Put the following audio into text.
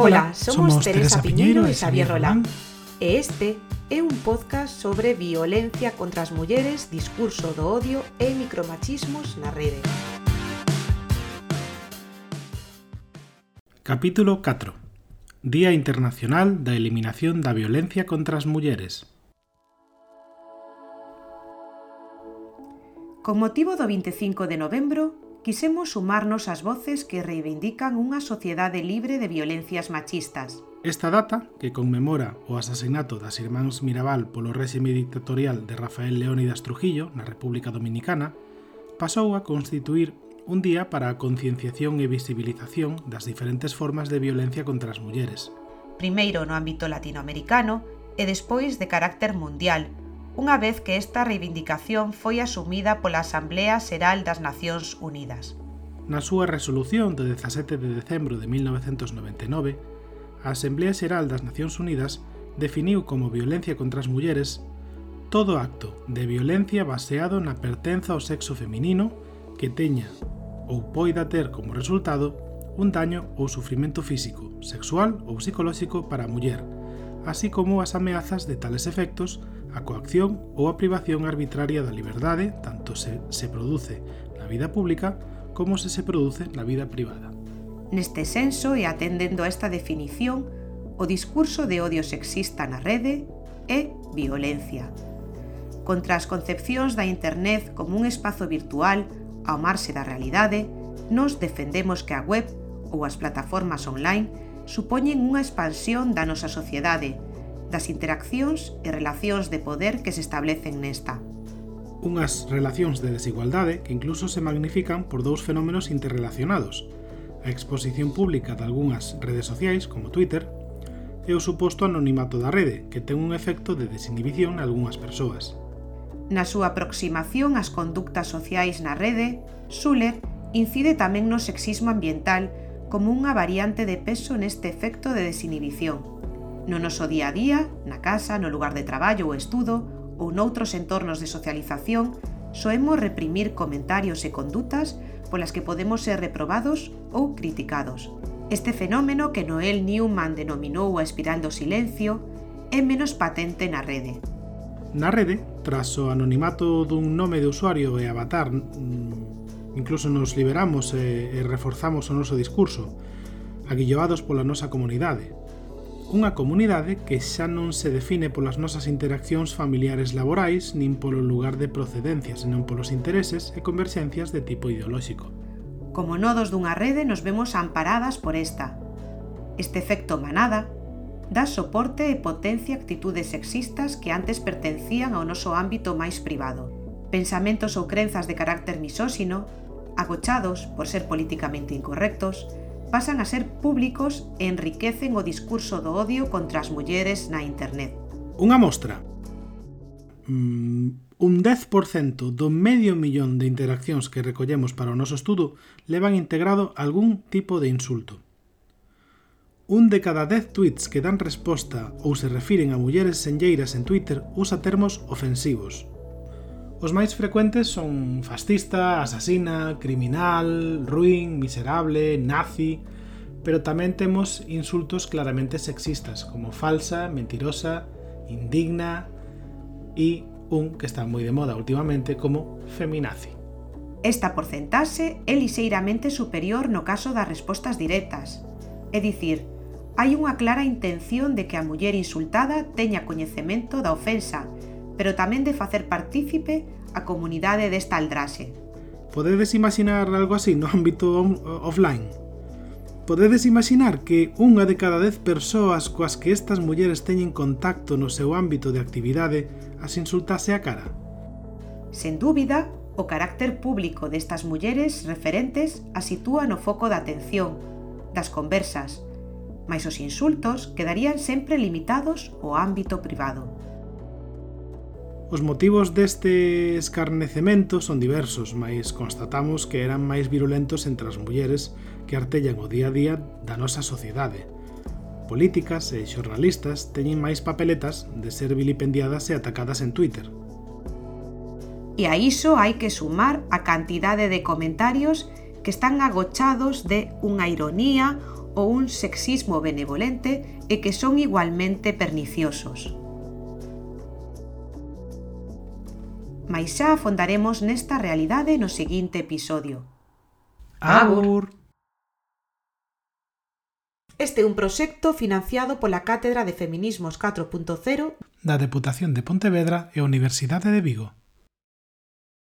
Ola, somos, somos Teresa, Teresa Piñeiro e Xavier Rolán. E este é un podcast sobre violencia contra as mulleres, discurso do odio e micromachismos na rede. Capítulo 4. Día Internacional da Eliminación da Violencia contra as Mulleres. Con motivo do 25 de novembro, quisemos sumarnos ás voces que reivindican unha sociedade libre de violencias machistas. Esta data, que conmemora o asasinato das irmáns Mirabal polo réxime dictatorial de Rafael Leónidas Trujillo na República Dominicana, pasou a constituir un día para a concienciación e visibilización das diferentes formas de violencia contra as mulleres. Primeiro no ámbito latinoamericano e despois de carácter mundial, unha vez que esta reivindicación foi asumida pola Asamblea Xeral das Nacións Unidas. Na súa resolución de 17 de decembro de 1999, a Asamblea Xeral das Nacións Unidas definiu como violencia contra as mulleres todo acto de violencia baseado na pertenza ao sexo feminino que teña ou poida ter como resultado un daño ou sufrimento físico, sexual ou psicolóxico para a muller, así como as ameazas de tales efectos A coacción ou a privación arbitraria da liberdade tanto se se produce na vida pública como se se produce na vida privada. Neste senso e atendendo a esta definición, o discurso de odio sexista na rede é violencia. Contra as concepcións da internet como un espazo virtual ao marxe da realidade, nos defendemos que a web ou as plataformas online supoñen unha expansión da nosa sociedade das interaccións e relacións de poder que se establecen nesta. Unhas relacións de desigualdade que incluso se magnifican por dous fenómenos interrelacionados, a exposición pública de algunhas redes sociais, como Twitter, e o suposto anonimato da rede, que ten un efecto de desinhibición en algunhas persoas. Na súa aproximación ás conductas sociais na rede, Schuller incide tamén no sexismo ambiental como unha variante de peso neste efecto de desinhibición no noso día a día, na casa, no lugar de traballo ou estudo ou noutros entornos de socialización, soemos reprimir comentarios e condutas polas que podemos ser reprobados ou criticados. Este fenómeno que Noel Newman denominou a espiral do silencio é menos patente na rede. Na rede, tras o anonimato dun nome de usuario e avatar, mm, incluso nos liberamos e reforzamos o noso discurso, aguilloados pola nosa comunidade, unha comunidade que xa non se define polas nosas interaccións familiares laborais nin polo lugar de procedencia, senón polos intereses e converxencias de tipo ideolóxico. Como nodos dunha rede nos vemos amparadas por esta. Este efecto manada dá soporte e potencia actitudes sexistas que antes pertencían ao noso ámbito máis privado. Pensamentos ou crenzas de carácter misóxino, agochados por ser políticamente incorrectos, pasan a ser públicos e enriquecen o discurso do odio contra as mulleres na internet. Unha mostra. Mm, un 10% do medio millón de interaccións que recollemos para o noso estudo levan integrado algún tipo de insulto. Un de cada 10 tweets que dan resposta ou se refiren a mulleres senlleiras en Twitter usa termos ofensivos, Os máis frecuentes son fascista, asasina, criminal, ruin, miserable, nazi, pero tamén temos insultos claramente sexistas como falsa, mentirosa, indigna e un que está moi de moda últimamente como feminazi. Esta porcentaxe é lixeiramente superior no caso das respostas directas, é dicir, hai unha clara intención de que a muller insultada teña coñecemento da ofensa pero tamén de facer partícipe a comunidade desta aldraxe. Podedes imaginar algo así no ámbito offline? Podedes imaginar que unha de cada dez persoas coas que estas mulleres teñen contacto no seu ámbito de actividade as insultase a cara? Sen dúbida, o carácter público destas mulleres referentes a sitúa no foco da atención, das conversas, mas os insultos quedarían sempre limitados ao ámbito privado. Os motivos deste escarnecemento son diversos, mas constatamos que eran máis virulentos entre as mulleres que artellan o día a día da nosa sociedade. Políticas e xornalistas teñen máis papeletas de ser vilipendiadas e atacadas en Twitter. E a iso hai que sumar a cantidade de comentarios que están agochados de unha ironía ou un sexismo benevolente e que son igualmente perniciosos. mais xa afondaremos nesta realidade no seguinte episodio. Abur! Este é un proxecto financiado pola Cátedra de Feminismos 4.0 da Deputación de Pontevedra e Universidade de Vigo.